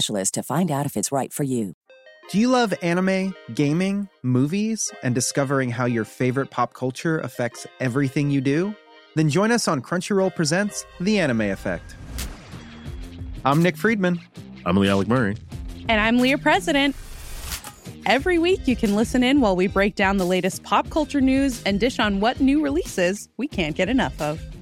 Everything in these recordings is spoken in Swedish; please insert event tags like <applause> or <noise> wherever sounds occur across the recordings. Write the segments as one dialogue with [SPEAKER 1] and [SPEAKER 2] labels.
[SPEAKER 1] to find out if it's right for you.
[SPEAKER 2] Do you love anime, gaming, movies, and discovering how your favorite pop culture affects everything you do? Then join us on Crunchyroll Presents The Anime Effect. I'm Nick Friedman.
[SPEAKER 3] I'm Lee Alec Murray.
[SPEAKER 4] And I'm Leah President. Every week, you can listen in while we break down the latest pop culture news and dish on what new releases we can't get enough of.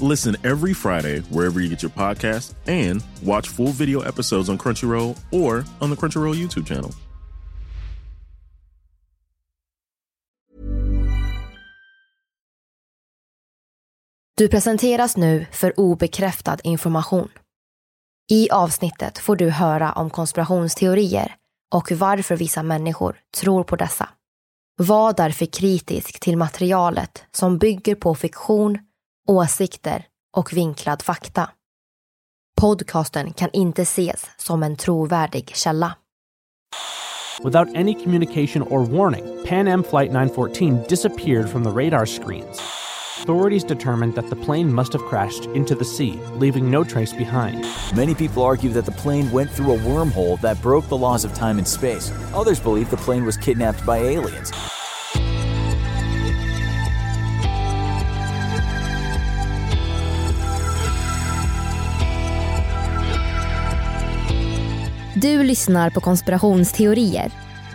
[SPEAKER 3] Listen every Friday wherever you get your podcast and watch full video episodes on Crunchyroll or on the Crunchyroll YouTube channel.
[SPEAKER 5] Du presenteras nu för obekräftad information. I avsnittet får du höra om konspirationsteorier och varför vissa människor tror på dessa. Var därför kritisk till materialet som bygger på fiktion, åsikter och vinklad fakta. Podcasten kan inte ses som en trovärdig källa.
[SPEAKER 6] Without any communication or warning, Pan Am Flight 914 disappeared from the radar screens. Authorities determined that the plane must have crashed into the sea, leaving no trace behind.
[SPEAKER 7] Many people argue that the plane went through a wormhole that broke the laws of time and space. Others believe the plane was kidnapped by aliens.
[SPEAKER 5] Du lyssnar på konspirationsteorier.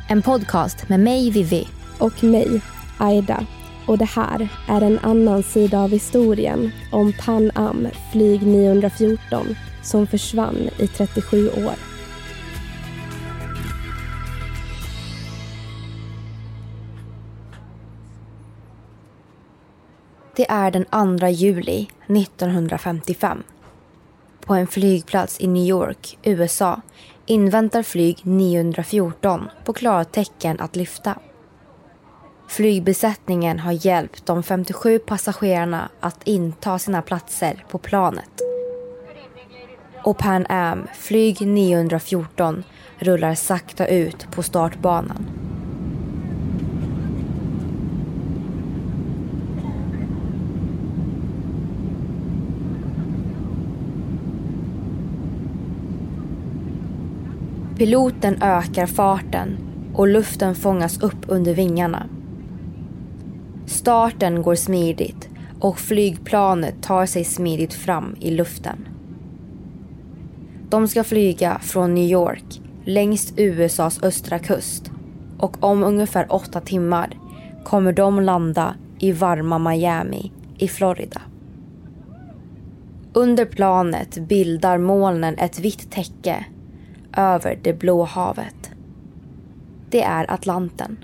[SPEAKER 5] En podcast med mig, Vivi.
[SPEAKER 8] och mig, Aida. Och det här är en annan sida av historien om Pan Am flyg 914 som försvann i 37 år.
[SPEAKER 5] Det är den 2 juli 1955. På en flygplats i New York, USA inväntar flyg 914 på klartecken att lyfta. Flygbesättningen har hjälpt de 57 passagerarna att inta sina platser på planet. Och Pan Am flyg 914 rullar sakta ut på startbanan. Piloten ökar farten och luften fångas upp under vingarna. Starten går smidigt och flygplanet tar sig smidigt fram i luften. De ska flyga från New York längs USAs östra kust och om ungefär åtta timmar kommer de landa i varma Miami i Florida. Under planet bildar molnen ett vitt täcke över det blå havet. Det är Atlanten.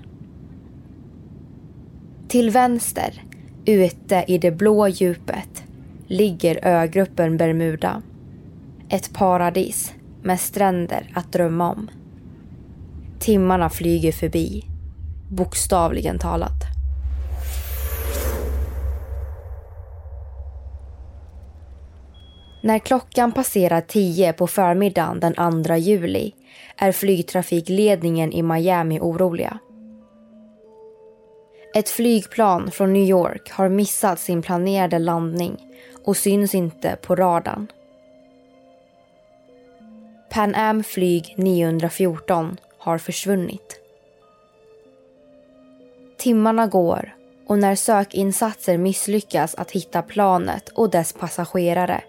[SPEAKER 5] Till vänster, ute i det blå djupet, ligger ögruppen Bermuda. Ett paradis med stränder att drömma om. Timmarna flyger förbi, bokstavligen talat. När klockan passerar 10 på förmiddagen den 2 juli är flygtrafikledningen i Miami oroliga. Ett flygplan från New York har missat sin planerade landning och syns inte på radarn. Pan Am flyg 914 har försvunnit. Timmarna går och när sökinsatser misslyckas att hitta planet och dess passagerare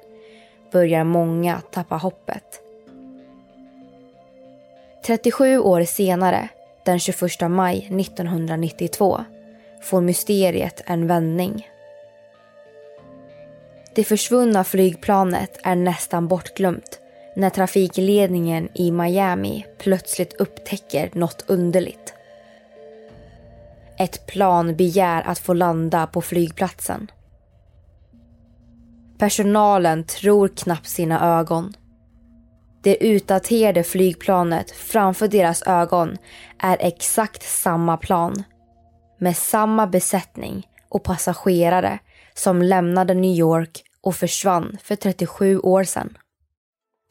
[SPEAKER 5] börjar många tappa hoppet. 37 år senare, den 21 maj 1992, får mysteriet en vändning. Det försvunna flygplanet är nästan bortglömt när trafikledningen i Miami plötsligt upptäcker något underligt. Ett plan begär att få landa på flygplatsen. Personalen tror knappt sina ögon. Det utdaterade flygplanet framför deras ögon är exakt samma plan med samma besättning och passagerare som lämnade New York och försvann för 37 år sedan.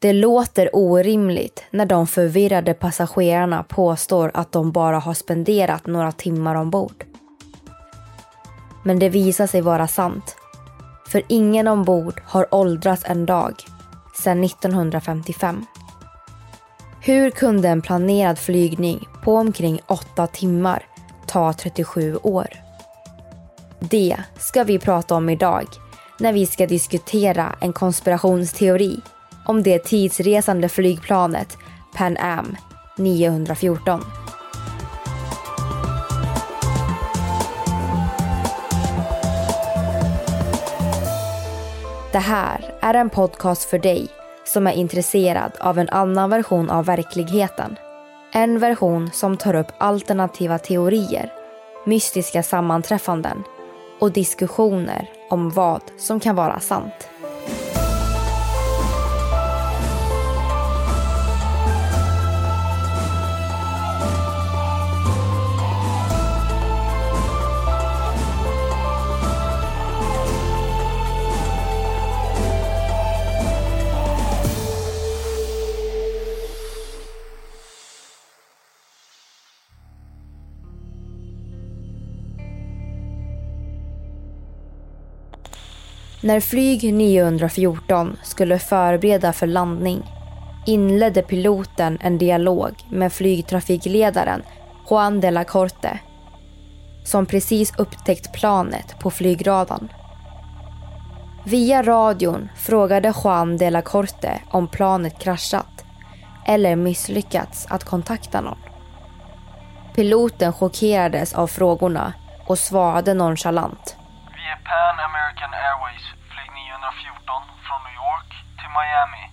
[SPEAKER 5] Det låter orimligt när de förvirrade passagerarna påstår att de bara har spenderat några timmar ombord. Men det visar sig vara sant. För ingen ombord har åldrats en dag sedan 1955. Hur kunde en planerad flygning på omkring 8 timmar ta 37 år? Det ska vi prata om idag när vi ska diskutera en konspirationsteori om det tidsresande flygplanet Pan Am 914. Det här är en podcast för dig som är intresserad av en annan version av verkligheten. En version som tar upp alternativa teorier, mystiska sammanträffanden och diskussioner om vad som kan vara sant. När flyg 914 skulle förbereda för landning inledde piloten en dialog med flygtrafikledaren Juan de la Corte som precis upptäckt planet på flygradarn. Via radion frågade Juan de la Corte om planet kraschat eller misslyckats att kontakta någon. Piloten chockerades av frågorna och svarade nonchalant.
[SPEAKER 9] Vi är Pan American Airways flyg 914 från New York till Miami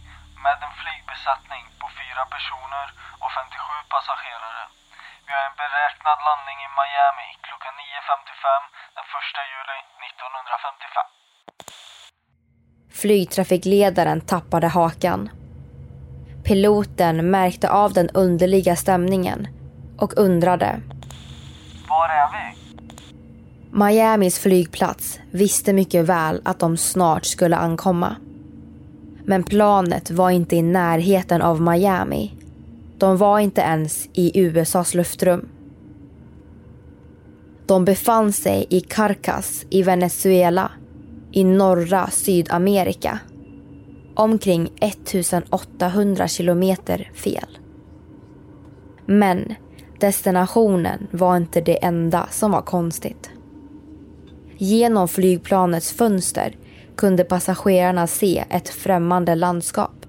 [SPEAKER 9] med en flygbesättning på fyra personer och 57 passagerare. Vi har en beräknad landning i Miami klockan 9.55 den 1 juli 1955.
[SPEAKER 5] Flygtrafikledaren tappade hakan. Piloten märkte av den underliga stämningen och undrade.
[SPEAKER 9] Var är vi?
[SPEAKER 5] Miamis flygplats visste mycket väl att de snart skulle ankomma. Men planet var inte i närheten av Miami. De var inte ens i USAs luftrum. De befann sig i Caracas i Venezuela i norra Sydamerika. Omkring 1800 kilometer fel. Men destinationen var inte det enda som var konstigt. Genom flygplanets fönster kunde passagerarna se ett främmande landskap.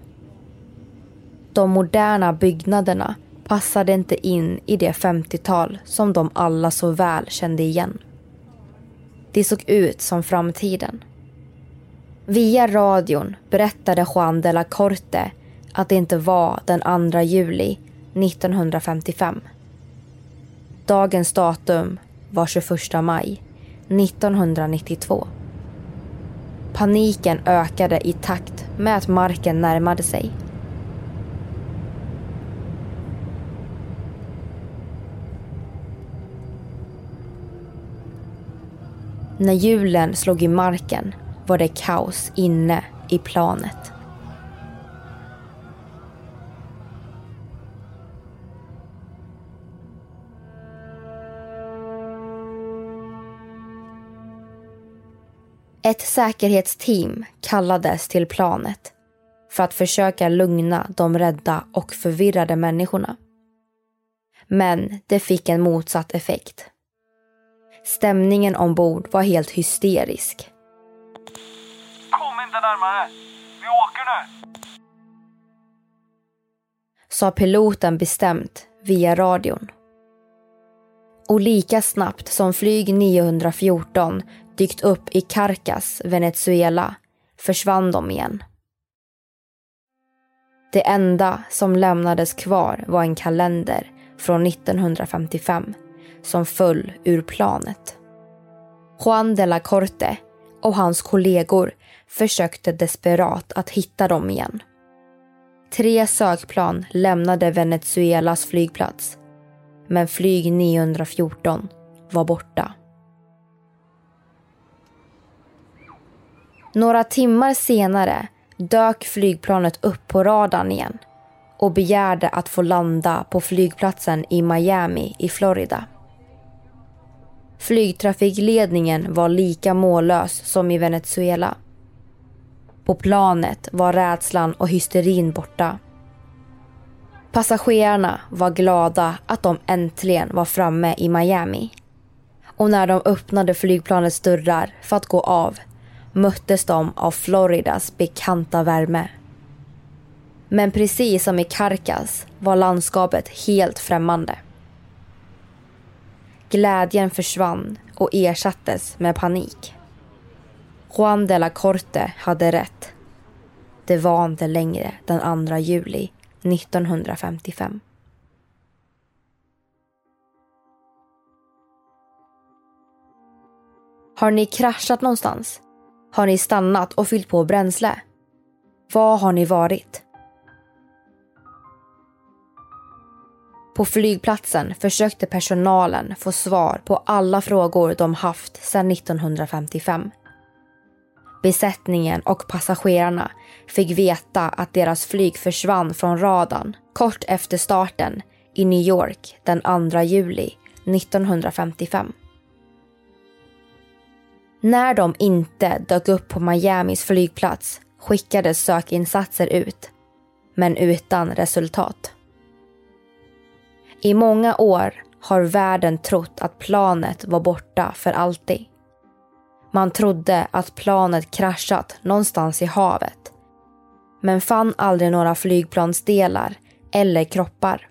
[SPEAKER 5] De moderna byggnaderna passade inte in i det 50-tal som de alla så väl kände igen. Det såg ut som framtiden. Via radion berättade Juan de la Corte att det inte var den 2 juli 1955. Dagens datum var 21 maj 1992. Paniken ökade i takt med att marken närmade sig. När hjulen slog i marken var det kaos inne i planet. Ett säkerhetsteam kallades till planet för att försöka lugna de rädda och förvirrade människorna. Men det fick en motsatt effekt. Stämningen ombord var helt hysterisk.
[SPEAKER 9] Kom inte närmare! Vi åker nu!
[SPEAKER 5] Sa piloten bestämt via radion. Och lika snabbt som flyg 914 dykt upp i Caracas, Venezuela, försvann de igen. Det enda som lämnades kvar var en kalender från 1955 som föll ur planet. Juan de la Corte och hans kollegor försökte desperat att hitta dem igen. Tre sökplan lämnade Venezuelas flygplats men flyg 914 var borta. Några timmar senare dök flygplanet upp på radarn igen och begärde att få landa på flygplatsen i Miami i Florida. Flygtrafikledningen var lika mållös som i Venezuela. På planet var rädslan och hysterin borta. Passagerarna var glada att de äntligen var framme i Miami. Och när de öppnade flygplanets dörrar för att gå av möttes de av Floridas bekanta värme. Men precis som i Caracas var landskapet helt främmande. Glädjen försvann och ersattes med panik. Juan de la Corte hade rätt. Det var inte längre den 2 juli 1955. Har ni kraschat någonstans? Har ni stannat och fyllt på bränsle? Var har ni varit? På flygplatsen försökte personalen få svar på alla frågor de haft sedan 1955. Besättningen och passagerarna fick veta att deras flyg försvann från radarn kort efter starten i New York den 2 juli 1955. När de inte dök upp på Miamis flygplats skickades sökinsatser ut, men utan resultat. I många år har världen trott att planet var borta för alltid. Man trodde att planet kraschat någonstans i havet men fann aldrig några flygplansdelar eller kroppar.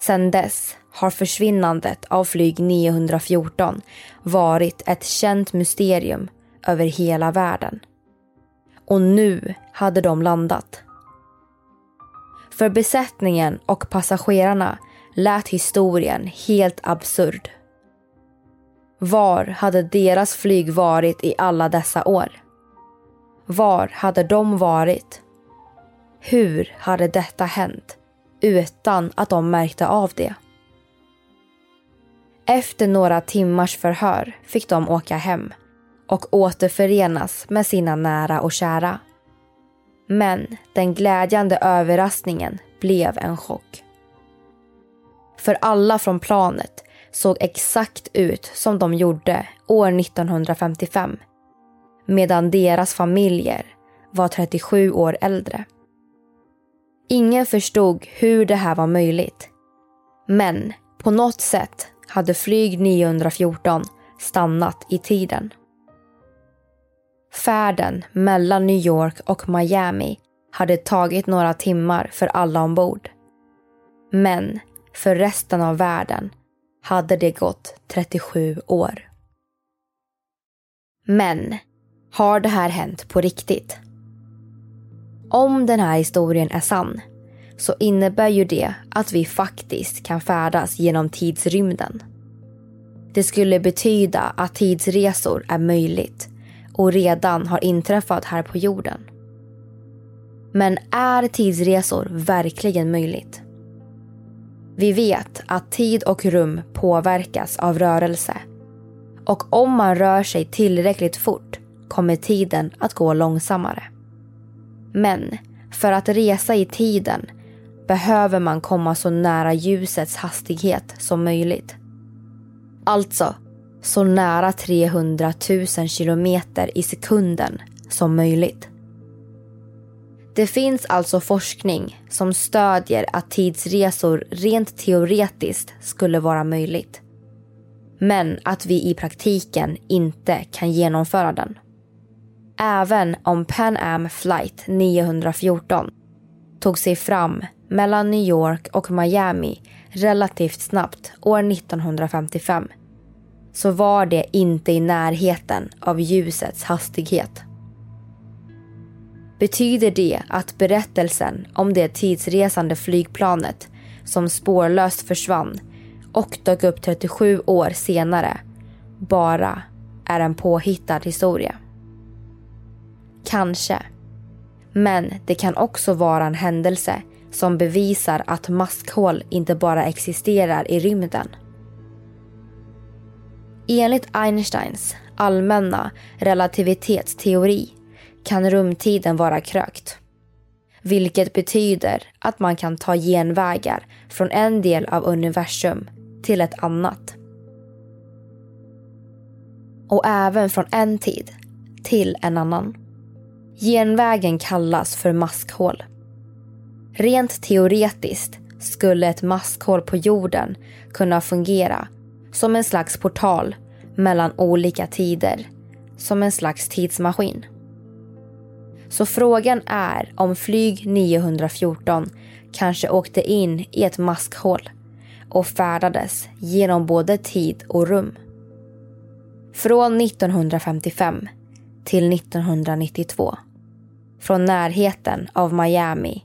[SPEAKER 5] Sedan dess har försvinnandet av flyg 914 varit ett känt mysterium över hela världen. Och nu hade de landat. För besättningen och passagerarna lät historien helt absurd. Var hade deras flyg varit i alla dessa år? Var hade de varit? Hur hade detta hänt utan att de märkte av det? Efter några timmars förhör fick de åka hem och återförenas med sina nära och kära. Men den glädjande överraskningen blev en chock. För alla från planet såg exakt ut som de gjorde år 1955 medan deras familjer var 37 år äldre. Ingen förstod hur det här var möjligt. Men på något sätt hade flyg 914 stannat i tiden. Färden mellan New York och Miami hade tagit några timmar för alla ombord. Men för resten av världen hade det gått 37 år. Men har det här hänt på riktigt? Om den här historien är sann så innebär ju det att vi faktiskt kan färdas genom tidsrymden. Det skulle betyda att tidsresor är möjligt och redan har inträffat här på jorden. Men är tidsresor verkligen möjligt? Vi vet att tid och rum påverkas av rörelse. Och om man rör sig tillräckligt fort kommer tiden att gå långsammare. Men för att resa i tiden behöver man komma så nära ljusets hastighet som möjligt. Alltså, så nära 300 000 kilometer i sekunden som möjligt. Det finns alltså forskning som stödjer att tidsresor rent teoretiskt skulle vara möjligt. Men att vi i praktiken inte kan genomföra den. Även om Pan Am flight 914 tog sig fram mellan New York och Miami relativt snabbt år 1955 så var det inte i närheten av ljusets hastighet. Betyder det att berättelsen om det tidsresande flygplanet som spårlöst försvann och dök upp 37 år senare bara är en påhittad historia? Kanske. Men det kan också vara en händelse som bevisar att maskhål inte bara existerar i rymden. Enligt Einsteins allmänna relativitetsteori kan rumtiden vara krökt. Vilket betyder att man kan ta genvägar från en del av universum till ett annat. Och även från en tid till en annan. Genvägen kallas för maskhål. Rent teoretiskt skulle ett maskhål på jorden kunna fungera som en slags portal mellan olika tider, som en slags tidsmaskin. Så frågan är om flyg 914 kanske åkte in i ett maskhål och färdades genom både tid och rum. Från 1955 till 1992. Från närheten av Miami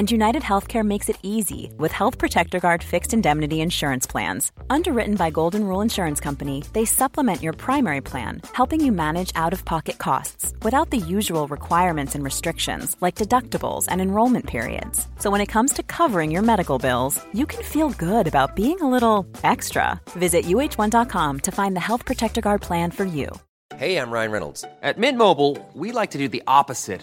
[SPEAKER 10] And United Healthcare makes it easy with Health Protector Guard fixed indemnity insurance plans. Underwritten by Golden Rule Insurance Company, they supplement your primary plan, helping you manage out of pocket costs without the usual requirements and restrictions like deductibles and enrollment periods. So when it comes to covering your medical bills, you can feel good about being a little extra. Visit uh1.com to find the Health Protector Guard plan for you.
[SPEAKER 11] Hey, I'm Ryan Reynolds. At Mint Mobile, we like to do the opposite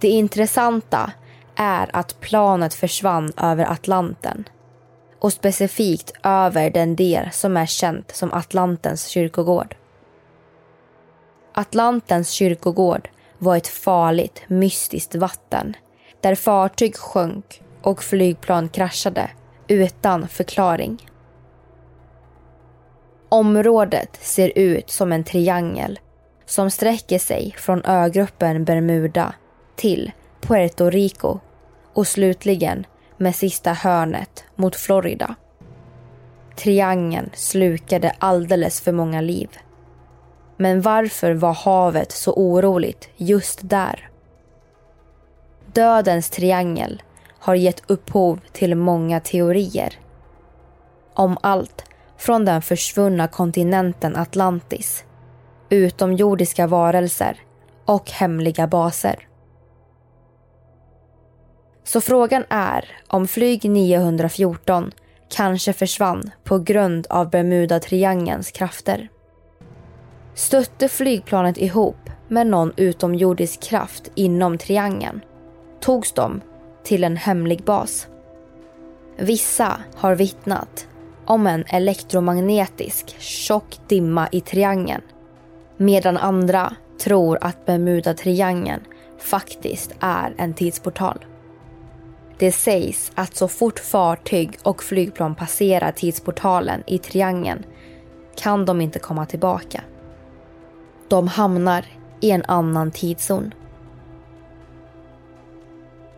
[SPEAKER 5] Det intressanta är att planet försvann över Atlanten och specifikt över den del som är känt som Atlantens kyrkogård. Atlantens kyrkogård var ett farligt, mystiskt vatten där fartyg sjönk och flygplan kraschade utan förklaring. Området ser ut som en triangel som sträcker sig från ögruppen Bermuda till Puerto Rico och slutligen med sista hörnet mot Florida. Triangeln slukade alldeles för många liv. Men varför var havet så oroligt just där? Dödens triangel har gett upphov till många teorier. Om allt från den försvunna kontinenten Atlantis, utomjordiska varelser och hemliga baser. Så frågan är om flyg 914 kanske försvann på grund av Bermuda-triangelns krafter. Stötte flygplanet ihop med någon utomjordisk kraft inom triangeln togs de till en hemlig bas. Vissa har vittnat om en elektromagnetisk tjock dimma i triangeln medan andra tror att Bermuda-triangeln faktiskt är en tidsportal. Det sägs att så fort fartyg och flygplan passerar tidsportalen i triangeln kan de inte komma tillbaka. De hamnar i en annan tidszon.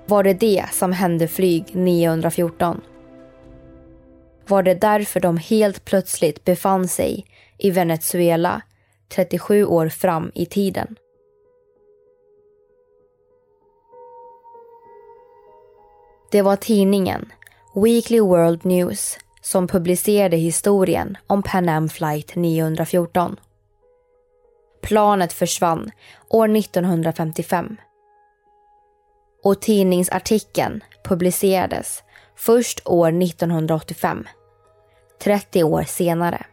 [SPEAKER 5] Var det det som hände flyg 914? Var det därför de helt plötsligt befann sig i Venezuela 37 år fram i tiden? Det var tidningen Weekly World News som publicerade historien om Pan Am flight 914. Planet försvann år 1955. Och tidningsartikeln publicerades först år 1985. 30 år senare.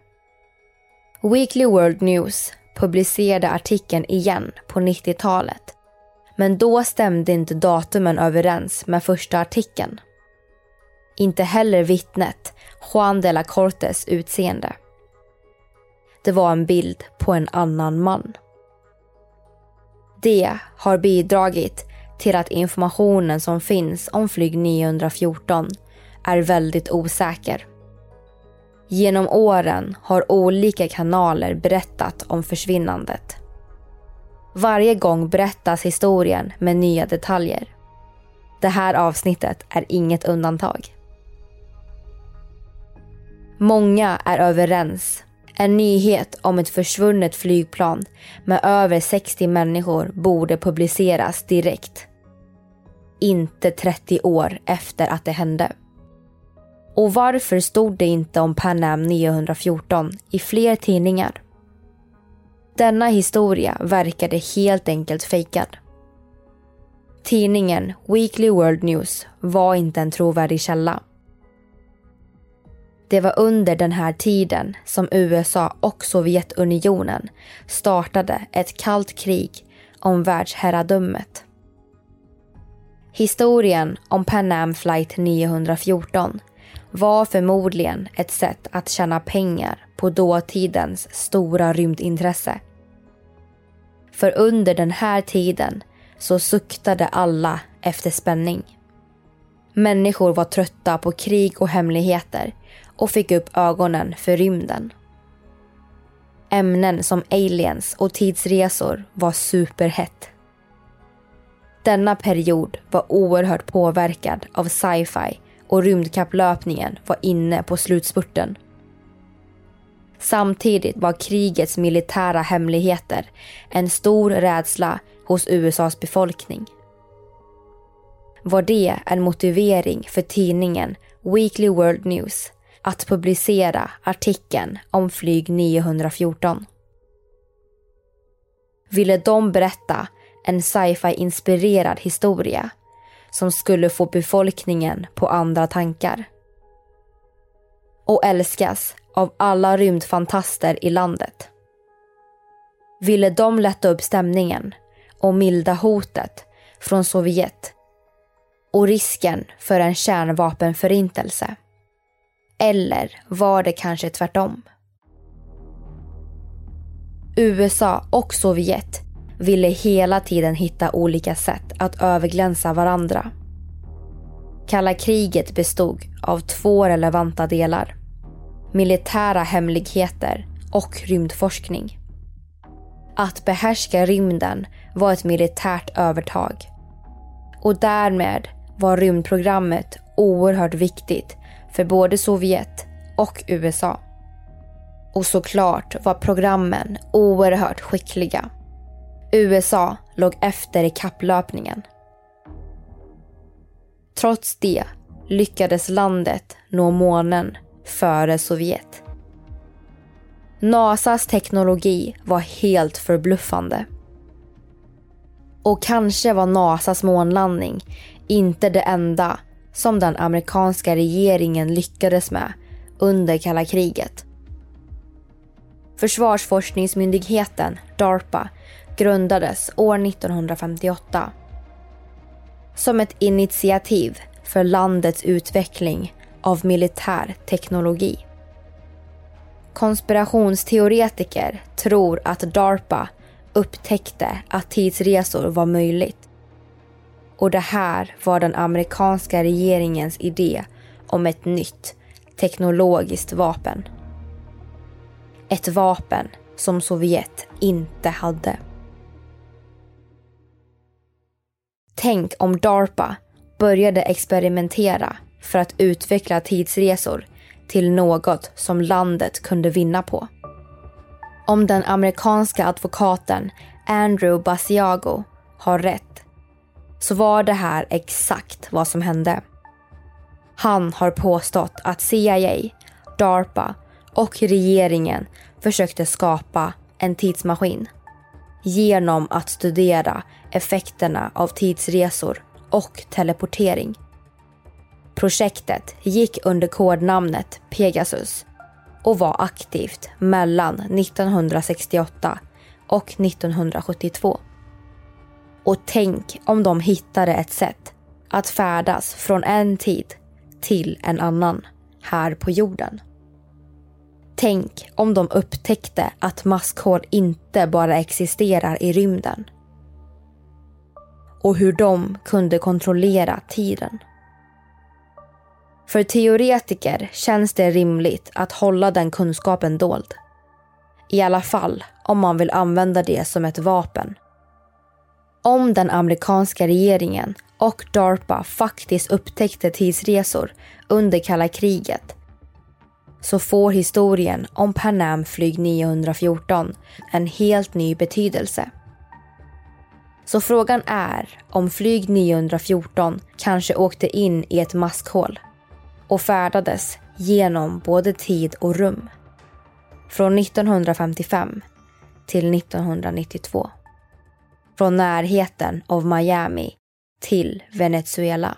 [SPEAKER 5] Weekly World News publicerade artikeln igen på 90-talet. Men då stämde inte datumen överens med första artikeln. Inte heller vittnet Juan de la Cortes utseende. Det var en bild på en annan man. Det har bidragit till att informationen som finns om flyg 914 är väldigt osäker. Genom åren har olika kanaler berättat om försvinnandet. Varje gång berättas historien med nya detaljer. Det här avsnittet är inget undantag. Många är överens. En nyhet om ett försvunnet flygplan med över 60 människor borde publiceras direkt. Inte 30 år efter att det hände. Och varför stod det inte om Pan Am 914 i fler tidningar? Denna historia verkade helt enkelt fejkad. Tidningen Weekly World News var inte en trovärdig källa. Det var under den här tiden som USA och Sovjetunionen startade ett kallt krig om världsherradömet. Historien om Pan Am flight 914 var förmodligen ett sätt att tjäna pengar på dåtidens stora rymdintresse. För under den här tiden så suktade alla efter spänning. Människor var trötta på krig och hemligheter och fick upp ögonen för rymden. Ämnen som aliens och tidsresor var superhett. Denna period var oerhört påverkad av sci-fi och rymdkapplöpningen var inne på slutspurten. Samtidigt var krigets militära hemligheter en stor rädsla hos USAs befolkning. Var det en motivering för tidningen Weekly World News att publicera artikeln om flyg 914? Ville de berätta en sci-fi inspirerad historia som skulle få befolkningen på andra tankar. Och älskas av alla rymdfantaster i landet. Ville de lätta upp stämningen och milda hotet från Sovjet och risken för en kärnvapenförintelse? Eller var det kanske tvärtom? USA och Sovjet ville hela tiden hitta olika sätt att överglänsa varandra. Kalla kriget bestod av två relevanta delar. Militära hemligheter och rymdforskning. Att behärska rymden var ett militärt övertag. Och därmed var rymdprogrammet oerhört viktigt för både Sovjet och USA. Och såklart var programmen oerhört skickliga. USA låg efter i kapplöpningen. Trots det lyckades landet nå månen före Sovjet. NASAs teknologi var helt förbluffande. Och kanske var NASAs månlandning inte det enda som den amerikanska regeringen lyckades med under kalla kriget. Försvarsforskningsmyndigheten, DARPA, grundades år 1958 som ett initiativ för landets utveckling av militär teknologi. Konspirationsteoretiker tror att DARPA upptäckte att tidsresor var möjligt Och det här var den amerikanska regeringens idé om ett nytt teknologiskt vapen. Ett vapen som Sovjet inte hade. Tänk om DARPA började experimentera för att utveckla tidsresor till något som landet kunde vinna på. Om den amerikanska advokaten Andrew Basiago har rätt så var det här exakt vad som hände. Han har påstått att CIA, DARPA och regeringen försökte skapa en tidsmaskin genom att studera effekterna av tidsresor och teleportering. Projektet gick under kodnamnet Pegasus och var aktivt mellan 1968 och 1972. Och tänk om de hittade ett sätt att färdas från en tid till en annan här på jorden. Tänk om de upptäckte att maskhål inte bara existerar i rymden. Och hur de kunde kontrollera tiden. För teoretiker känns det rimligt att hålla den kunskapen dold. I alla fall om man vill använda det som ett vapen. Om den amerikanska regeringen och DARPA faktiskt upptäckte tidsresor under kalla kriget så får historien om Pan Am flyg 914 en helt ny betydelse. Så frågan är om flyg 914 kanske åkte in i ett maskhål och färdades genom både tid och rum. Från 1955 till 1992. Från närheten av Miami till Venezuela.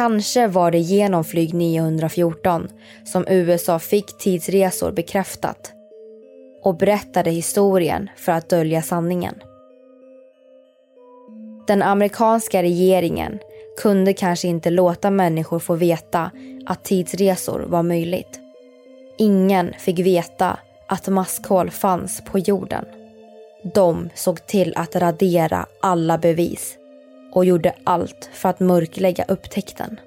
[SPEAKER 5] Kanske var det genom flyg 914 som USA fick tidsresor bekräftat och berättade historien för att dölja sanningen. Den amerikanska regeringen kunde kanske inte låta människor få veta att tidsresor var möjligt. Ingen fick veta att maskhål fanns på jorden. De såg till att radera alla bevis och gjorde allt för att mörklägga upptäckten.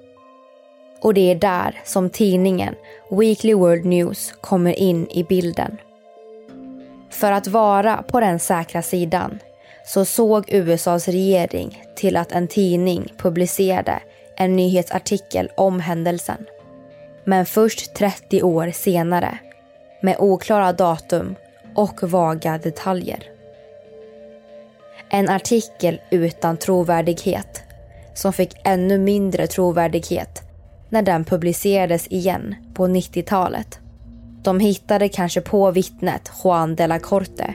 [SPEAKER 5] Och det är där som tidningen Weekly World News kommer in i bilden. För att vara på den säkra sidan så såg USAs regering till att en tidning publicerade en nyhetsartikel om händelsen. Men först 30 år senare, med oklara datum och vaga detaljer. En artikel utan trovärdighet som fick ännu mindre trovärdighet när den publicerades igen på 90-talet. De hittade kanske på vittnet Juan de la Corte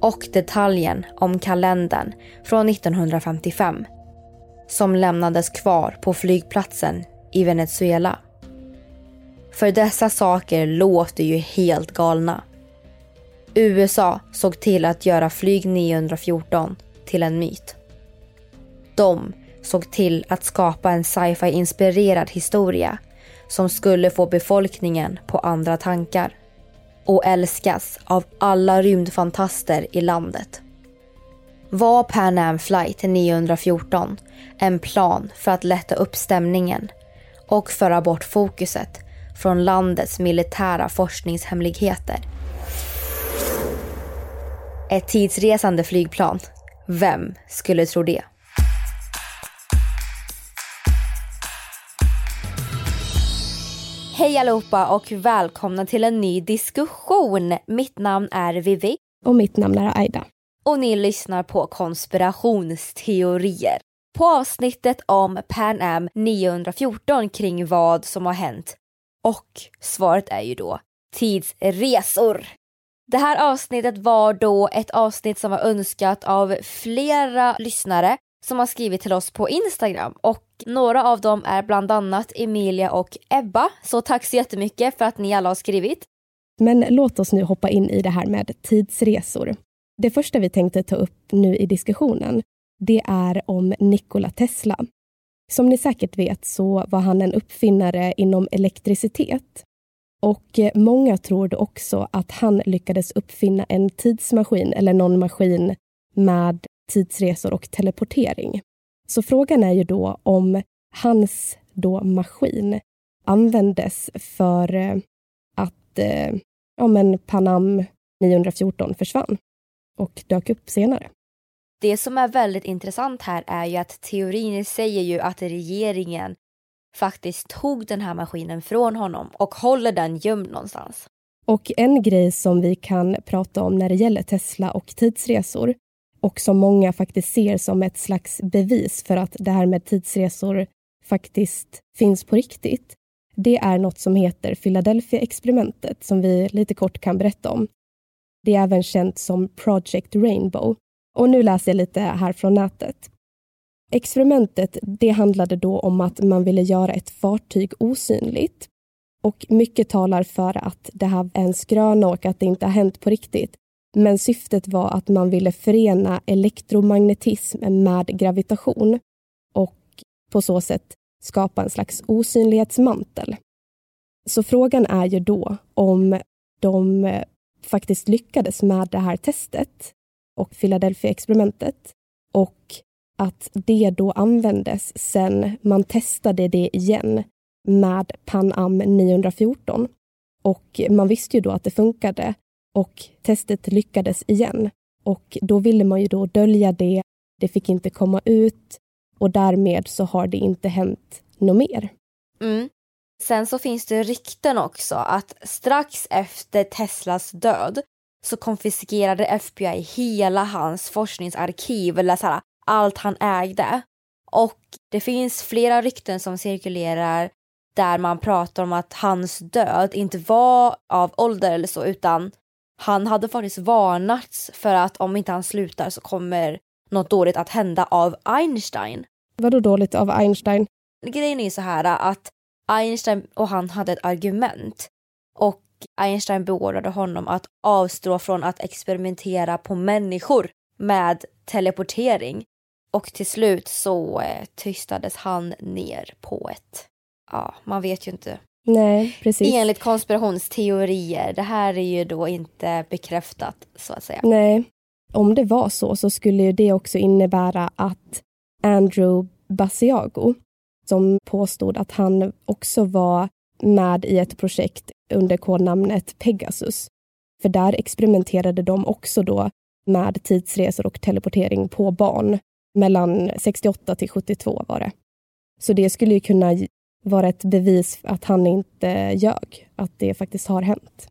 [SPEAKER 5] och detaljen om kalendern från 1955 som lämnades kvar på flygplatsen i Venezuela. För dessa saker låter ju helt galna. USA såg till att göra flyg 914 till en myt. De såg till att skapa en sci-fi inspirerad historia som skulle få befolkningen på andra tankar och älskas av alla rymdfantaster i landet. Var Pan Am flight 914 en plan för att lätta upp stämningen och föra bort fokuset från landets militära forskningshemligheter. Ett tidsresande flygplan. Vem skulle tro det? Hej allihopa och välkomna till en ny diskussion. Mitt namn är Vivi.
[SPEAKER 8] Och mitt namn är Aida.
[SPEAKER 5] Och ni lyssnar på konspirationsteorier. På avsnittet om Pan Am 914 kring vad som har hänt. Och svaret är ju då tidsresor. Det här avsnittet var då ett avsnitt som var önskat av flera lyssnare som har skrivit till oss på Instagram och några av dem är bland annat Emilia och Ebba. Så tack så jättemycket för att ni alla har skrivit.
[SPEAKER 8] Men låt oss nu hoppa in i det här med tidsresor. Det första vi tänkte ta upp nu i diskussionen, det är om Nikola Tesla. Som ni säkert vet så var han en uppfinnare inom elektricitet. Och eh, många tror också att han lyckades uppfinna en tidsmaskin eller någon maskin med tidsresor och teleportering. Så frågan är ju då om hans då maskin användes för eh, att eh, ja, men Panam 914 försvann och dök upp senare.
[SPEAKER 5] Det som är väldigt intressant här är ju att teorin säger ju att regeringen faktiskt tog den här maskinen från honom och håller den gömd någonstans.
[SPEAKER 8] Och en grej som vi kan prata om när det gäller Tesla och tidsresor och som många faktiskt ser som ett slags bevis för att det här med tidsresor faktiskt finns på riktigt. Det är något som heter Philadelphia-experimentet som vi lite kort kan berätta om. Det är även känt som Project Rainbow. Och nu läser jag lite här från nätet. Experimentet det handlade då om att man ville göra ett fartyg osynligt. Och mycket talar för att det här är en skröna och att det inte har hänt på riktigt. Men syftet var att man ville förena elektromagnetism med gravitation och på så sätt skapa en slags osynlighetsmantel. Så frågan är ju då om de eh, faktiskt lyckades med det här testet och Philadelphia-experimentet och att det då användes sen man testade det igen med Pan Am 914. Och man visste ju då att det funkade och testet lyckades igen. Och då ville man ju då dölja det, det fick inte komma ut och därmed så har det inte hänt något mer.
[SPEAKER 5] Mm. Sen så finns det rykten också att strax efter Teslas död så konfiskerade FBI hela hans forskningsarkiv, eller så här, allt han ägde. Och det finns flera rykten som cirkulerar där man pratar om att hans död inte var av ålder eller så utan han hade faktiskt varnats för att om inte han slutar så kommer något dåligt att hända av Einstein.
[SPEAKER 8] Vadå dåligt av Einstein?
[SPEAKER 5] Grejen är så här att Einstein och han hade ett argument och Einstein beordrade honom att avstå från att experimentera på människor med teleportering. Och till slut så eh, tystades han ner på ett... Ja, man vet ju inte.
[SPEAKER 8] Nej, precis.
[SPEAKER 5] Enligt konspirationsteorier. Det här är ju då inte bekräftat så att säga.
[SPEAKER 8] Nej. Om det var så så skulle det också innebära att Andrew Basiago som påstod att han också var med i ett projekt under kodnamnet Pegasus. För där experimenterade de också då med tidsresor och teleportering på barn. Mellan 68 till 72 var det. Så det skulle ju kunna vara ett bevis att han inte ljög, att det faktiskt har hänt.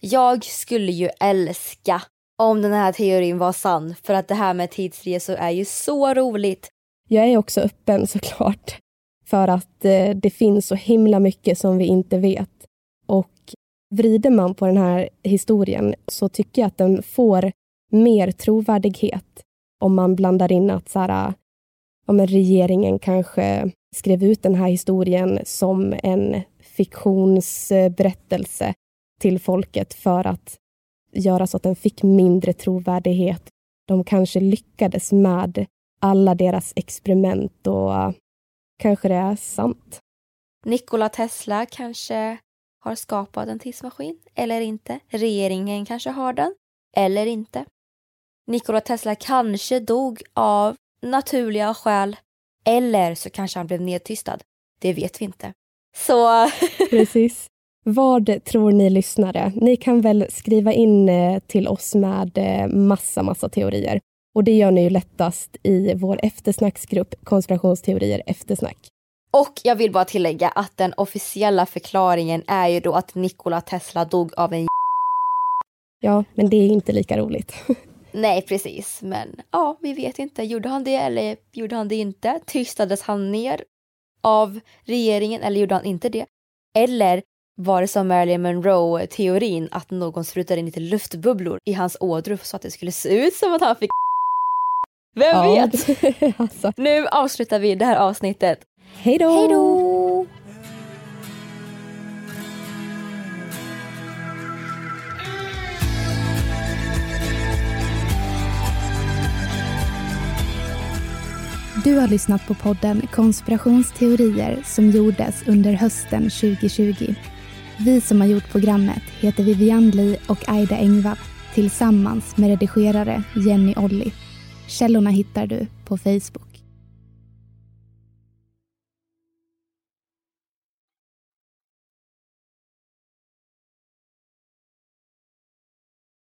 [SPEAKER 5] Jag skulle ju älska om den här teorin var sann, för att det här med tidsresor är ju så roligt.
[SPEAKER 8] Jag är också öppen <laughs> såklart för att eh, det finns så himla mycket som vi inte vet. Och vrider man på den här historien så tycker jag att den får mer trovärdighet om man blandar in att så här, ja, regeringen kanske skrev ut den här historien som en fiktionsberättelse till folket för att göra så att den fick mindre trovärdighet. De kanske lyckades med alla deras experiment och äh, kanske det är sant.
[SPEAKER 5] Nikola Tesla kanske har skapat en tidsmaskin, eller inte. Regeringen kanske har den, eller inte. Nikola Tesla kanske dog av naturliga skäl. Eller så kanske han blev nedtystad. Det vet vi inte. Så... <laughs>
[SPEAKER 8] Precis. Vad tror ni lyssnare? Ni kan väl skriva in eh, till oss med eh, massa, massa teorier. Och det gör ni ju lättast i vår eftersnacksgrupp Konspirationsteorier eftersnack.
[SPEAKER 5] Och jag vill bara tillägga att den officiella förklaringen är ju då att Nikola Tesla dog av en
[SPEAKER 8] Ja, men det är inte lika roligt. <laughs>
[SPEAKER 5] Nej, precis. Men ja, vi vet inte. Gjorde han det eller gjorde han det inte? Tystades han ner av regeringen eller gjorde han inte det? Eller var det som Marilyn Monroe-teorin att någon sprutade in lite luftbubblor i hans ådror så att det skulle se ut som att han fick Vem
[SPEAKER 8] Ja,
[SPEAKER 5] vet? <laughs>
[SPEAKER 8] alltså.
[SPEAKER 5] Nu avslutar vi det här avsnittet. Hej då!
[SPEAKER 12] Du har lyssnat på podden Konspirationsteorier som gjordes under hösten 2020. Vi som har gjort programmet heter Vivian Lee och Aida Engvall tillsammans med redigerare Jenny Olli. Källorna hittar du på Facebook.